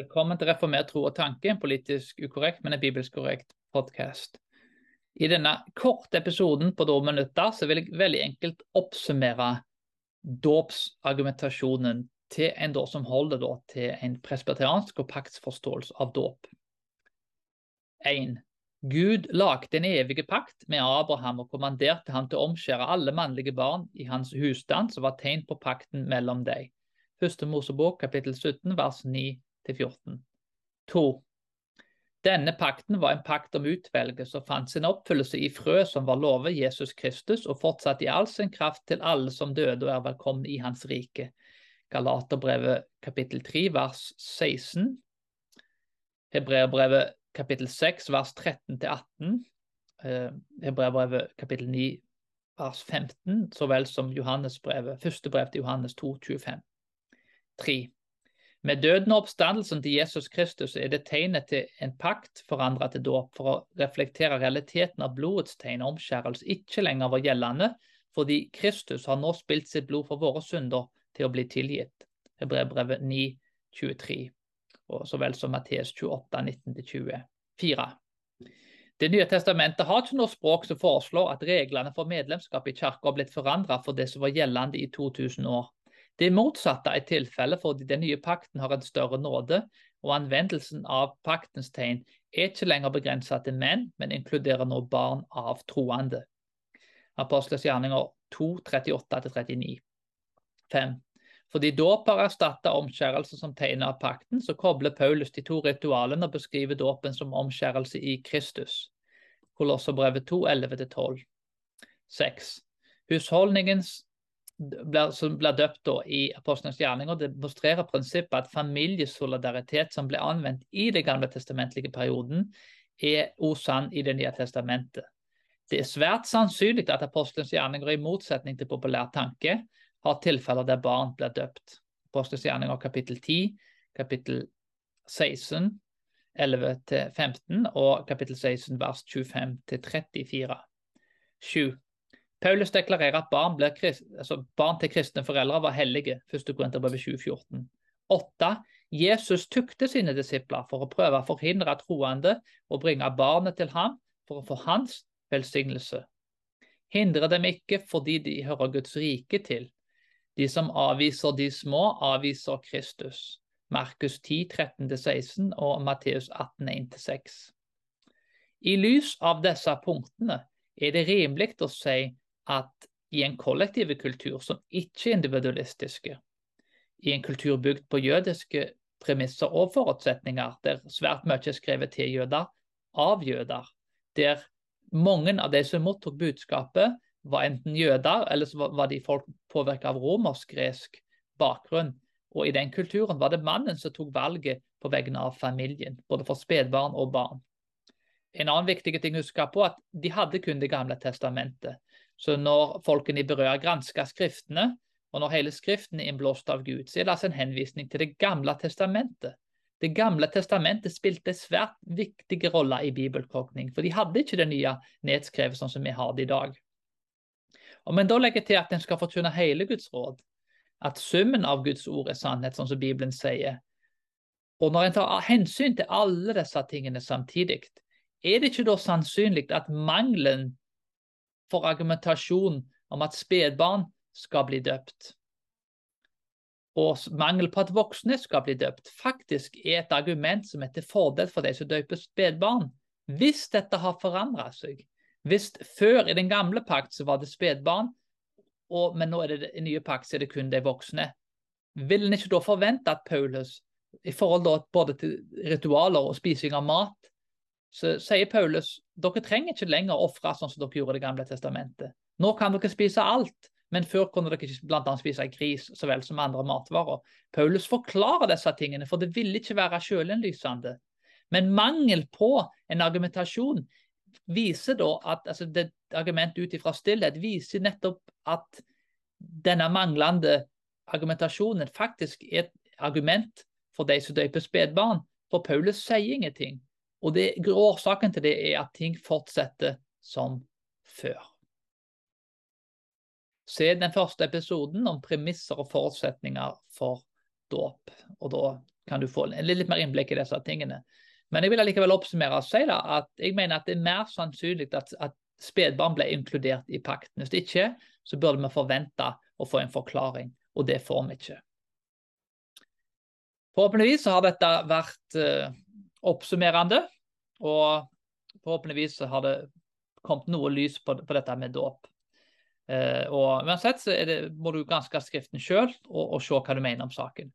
Velkommen til Reformert tro og tanke, en politisk ukorrekt, men en bibelsk korrekt podkast. I denne korte episoden på to minutter så vil jeg veldig enkelt oppsummere dåpsargumentasjonen til en da som holder da til en presbyteriansk og paktsforståelse av dåp. 1. Gud lagde en evig pakt med Abraham og kommanderte ham til å omskjære alle mannlige barn i hans husstand, som var tegn på pakten mellom dem. Første Mosebok kapittel 17 vers 9 14. 2. Denne pakten var en pakt om utvelgelse og fant sin oppfyllelse i frø som var lovet Jesus Kristus, og fortsatt i all sin kraft til alle som døde og er velkomne i hans rike. Galaterbrevet kapittel 3 vers 16. Hebreerbrevet kapittel 6 vers 13 til 18. Eh, Hebreerbrevet kapittel 9 vers 15, så vel som Johannesbrevet, første brev til Johannes 2, 25. 3. Med døden og oppstandelsen til Jesus Kristus er det tegnet til en pakt forandret til dåp, for å reflektere realiteten av blodets tegn og omskjærelse ikke lenger var gjeldende, fordi Kristus har nå spilt sitt blod for våre synder til å bli tilgitt. Hebrevet 9, 23, og så vel som Matteus 28, 19-24. Det nye testamentet har ikke noe språk som foreslår at reglene for medlemskap i kirka har blitt forandret for det som var gjeldende i 2000 år. Det motsatte er tilfellet fordi den nye pakten har en større nåde, og anvendelsen av paktens tegn er ikke lenger begrenset til menn, men inkluderer nå barn av troende. Apostles gjerninger 2, 38-39. 5. Fordi dåp har erstatta omskjærelse som tegn av pakten, så kobler Paulus de to ritualene og beskriver dåpen som omskjærelse i Kristus. Kolosserbrevet 2, 11-12. 6. Husholdningens som blir døpt da, i apostlenes gjerninger, demonstrerer prinsippet at familiesolidaritet som ble anvendt i det gamle testamentlige perioden, er osann i Det nye testamentet. Det er svært sannsynlig at apostelens gjerninger, i motsetning til populær tanke, har tilfeller der barn blir døpt. Apostelens gjerninger kapittel 10, kapittel 16, 11-15 og kapittel 16 vers 25-34. 7. Paulus deklarerer at barn, altså barn, til kristne foreldre var hellige. 1. Korinterbrev 2014. 8. Jesus tukte sine disipler for å prøve å forhindre troende å bringe barnet til ham for å få hans velsignelse. Hindre dem ikke fordi de hører Guds rike til. De som avviser de små, avviser Kristus. Markus 10, 13-16 og Matteus 18, 1-6. I lys av disse punktene er det rimelig å si at i en kollektiv kultur som ikke er individualistiske, i en kultur bygd på jødiske premisser og forutsetninger, der svært mye er skrevet til jøder, av jøder, der mange av de som mottok budskapet, var enten jøder, eller så var de folk påvirka av romersk-gresk bakgrunn. Og i den kulturen var det mannen som tok valget på vegne av familien, både for spedbarn og barn. En annen viktig ting å huske på, at de hadde kun Det gamle testamentet. Så når folkene i berør gransker skriftene, og når hele skriften er innblåst av Gud, så er det altså en henvisning til Det gamle testamentet. Det gamle testamentet spilte en svært viktig rolle i bibeltolkning, for de hadde ikke det nye nedskrevet sånn som vi har det i dag. Om en da legger til at en skal fortjene hele Guds råd, at summen av Guds ord er sannhet, sånn som Bibelen sier, og når en tar hensyn til alle disse tingene samtidig, er det ikke da sannsynlig at mangelen for argumentasjon om at spedbarn skal bli døpt. Og mangel på at voksne skal bli døpt, faktisk er et argument som er til fordel for de som døper spedbarn. Hvis dette har forandret seg. Hvis før i den gamle pakt så var det spedbarn, men nå er det i nye pakt så er det kun de voksne. Vil en ikke da forvente at Paulus, i forhold både til ritualer og spising av mat, så sier Paulus dere trenger ikke lenger ofre sånn som dere gjorde i Det gamle testamentet. Nå kan dere spise alt, men før kunne dere ikke bl.a. spise gris så vel som andre matvarer. Paulus forklarer disse tingene, for det ville ikke være selvinnlysende. Men mangel på en argumentasjon viser da at altså det argument ut ifra stillhet viser nettopp at denne manglende argumentasjonen faktisk er et argument for de som døper spedbarn. For Paulus sier ingenting. Og det, årsaken til det er at ting fortsetter som før. Se den første episoden om premisser og forutsetninger for dåp. Og da kan du få litt mer innblikk i disse tingene. Men jeg vil allikevel oppsummere og si da, at jeg mener at det er mer sannsynlig at, at spedbarn ble inkludert i pakten. Hvis ikke, så burde vi forvente å få en forklaring, og det får vi ikke. Forhåpentligvis har dette vært uh, oppsummerende, og forhåpentligvis har det kommet noe lys på, på dette med dåp. Uh, og Uansett så det, må du granske Skriften sjøl og, og, se hva du mener om saken.